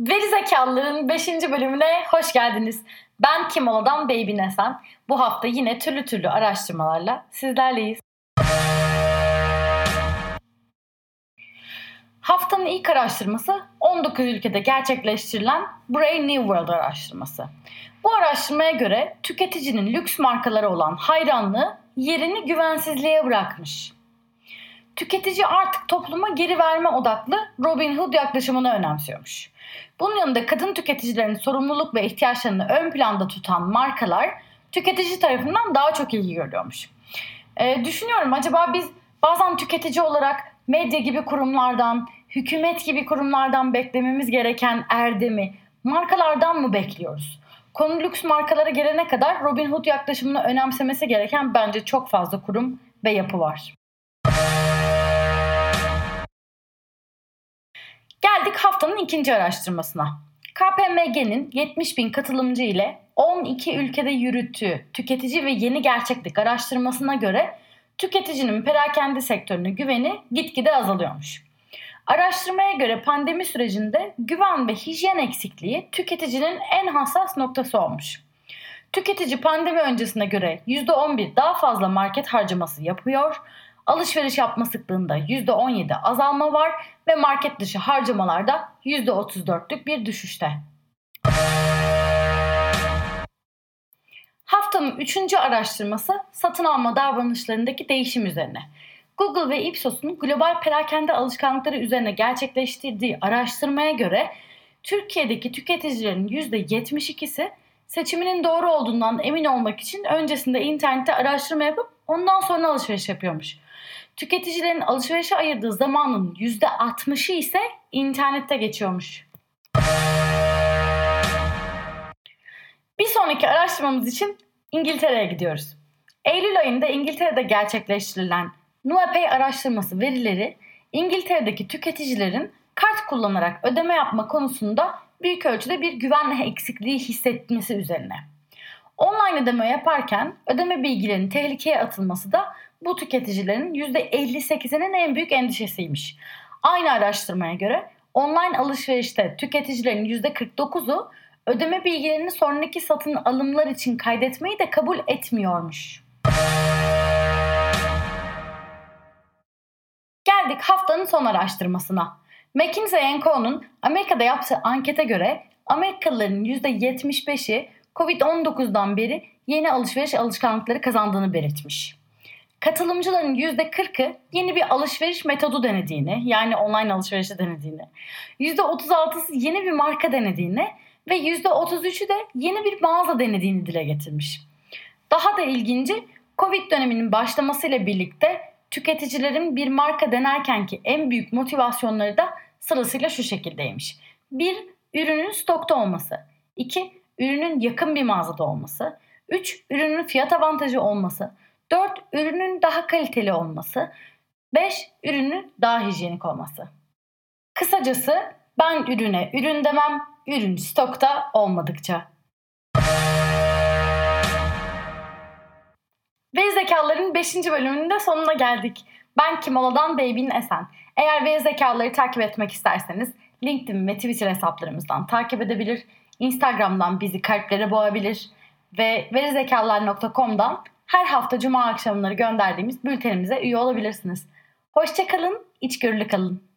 Gerizekalıların 5. bölümüne hoş geldiniz. Ben Kimola'dan Baby Nesen. Bu hafta yine türlü türlü araştırmalarla sizlerleyiz. Haftanın ilk araştırması 19 ülkede gerçekleştirilen Brain New World araştırması. Bu araştırmaya göre tüketicinin lüks markalara olan hayranlığı yerini güvensizliğe bırakmış. Tüketici artık topluma geri verme odaklı Robin Hood yaklaşımını önemsiyormuş. Bunun yanında kadın tüketicilerin sorumluluk ve ihtiyaçlarını ön planda tutan markalar tüketici tarafından daha çok ilgi görüyormuş. Ee, düşünüyorum acaba biz bazen tüketici olarak medya gibi kurumlardan, hükümet gibi kurumlardan beklememiz gereken erdemi markalardan mı bekliyoruz? Konu lüks markalara gelene kadar Robin Hood yaklaşımını önemsemesi gereken bence çok fazla kurum ve yapı var. Geldik haftanın ikinci araştırmasına. KPMG'nin 70 bin katılımcı ile 12 ülkede yürüttüğü tüketici ve yeni gerçeklik araştırmasına göre tüketicinin perakende sektörüne güveni gitgide azalıyormuş. Araştırmaya göre pandemi sürecinde güven ve hijyen eksikliği tüketicinin en hassas noktası olmuş. Tüketici pandemi öncesine göre %11 daha fazla market harcaması yapıyor, alışveriş yapma sıklığında %17 azalma var ve market dışı harcamalarda %34'lük bir düşüşte. Haftanın üçüncü araştırması satın alma davranışlarındaki değişim üzerine. Google ve Ipsos'un global perakende alışkanlıkları üzerine gerçekleştirdiği araştırmaya göre Türkiye'deki tüketicilerin %72'si seçiminin doğru olduğundan emin olmak için öncesinde internette araştırma yapıp ondan sonra alışveriş yapıyormuş. Tüketicilerin alışverişe ayırdığı zamanın %60'ı ise internette geçiyormuş. Bir sonraki araştırmamız için İngiltere'ye gidiyoruz. Eylül ayında İngiltere'de gerçekleştirilen Nuapay araştırması verileri İngiltere'deki tüketicilerin kart kullanarak ödeme yapma konusunda büyük ölçüde bir güven eksikliği hissetmesi üzerine. Online ödeme yaparken ödeme bilgilerinin tehlikeye atılması da bu tüketicilerin %58'inin en büyük endişesiymiş. Aynı araştırmaya göre online alışverişte tüketicilerin %49'u ödeme bilgilerini sonraki satın alımlar için kaydetmeyi de kabul etmiyormuş. Geldik haftanın son araştırmasına. McKinsey Co'nun Amerika'da yaptığı ankete göre Amerikalıların %75'i Covid-19'dan beri yeni alışveriş alışkanlıkları kazandığını belirtmiş. Katılımcıların %40'ı yeni bir alışveriş metodu denediğini, yani online alışverişi denediğini, %36'sı yeni bir marka denediğini ve %33'ü de yeni bir mağaza denediğini dile getirmiş. Daha da ilginci Covid döneminin başlamasıyla birlikte tüketicilerin bir marka denerken ki en büyük motivasyonları da sırasıyla şu şekildeymiş. 1. Ürünün stokta olması. 2. Ürünün yakın bir mağazada olması. 3. Ürünün fiyat avantajı olması. 4. Ürünün daha kaliteli olması. 5. Ürünün daha hijyenik olması. Kısacası ben ürüne ürün demem, ürün stokta olmadıkça. Ve zekaların 5. bölümünün de sonuna geldik. Ben Kimola'dan Baby'nin Esen. Eğer ve zekaları takip etmek isterseniz LinkedIn ve Twitter hesaplarımızdan takip edebilir, Instagram'dan bizi kalplere boğabilir ve verizekalar.com'dan her hafta cuma akşamları gönderdiğimiz bültenimize üye olabilirsiniz. Hoşçakalın, içgörülü kalın.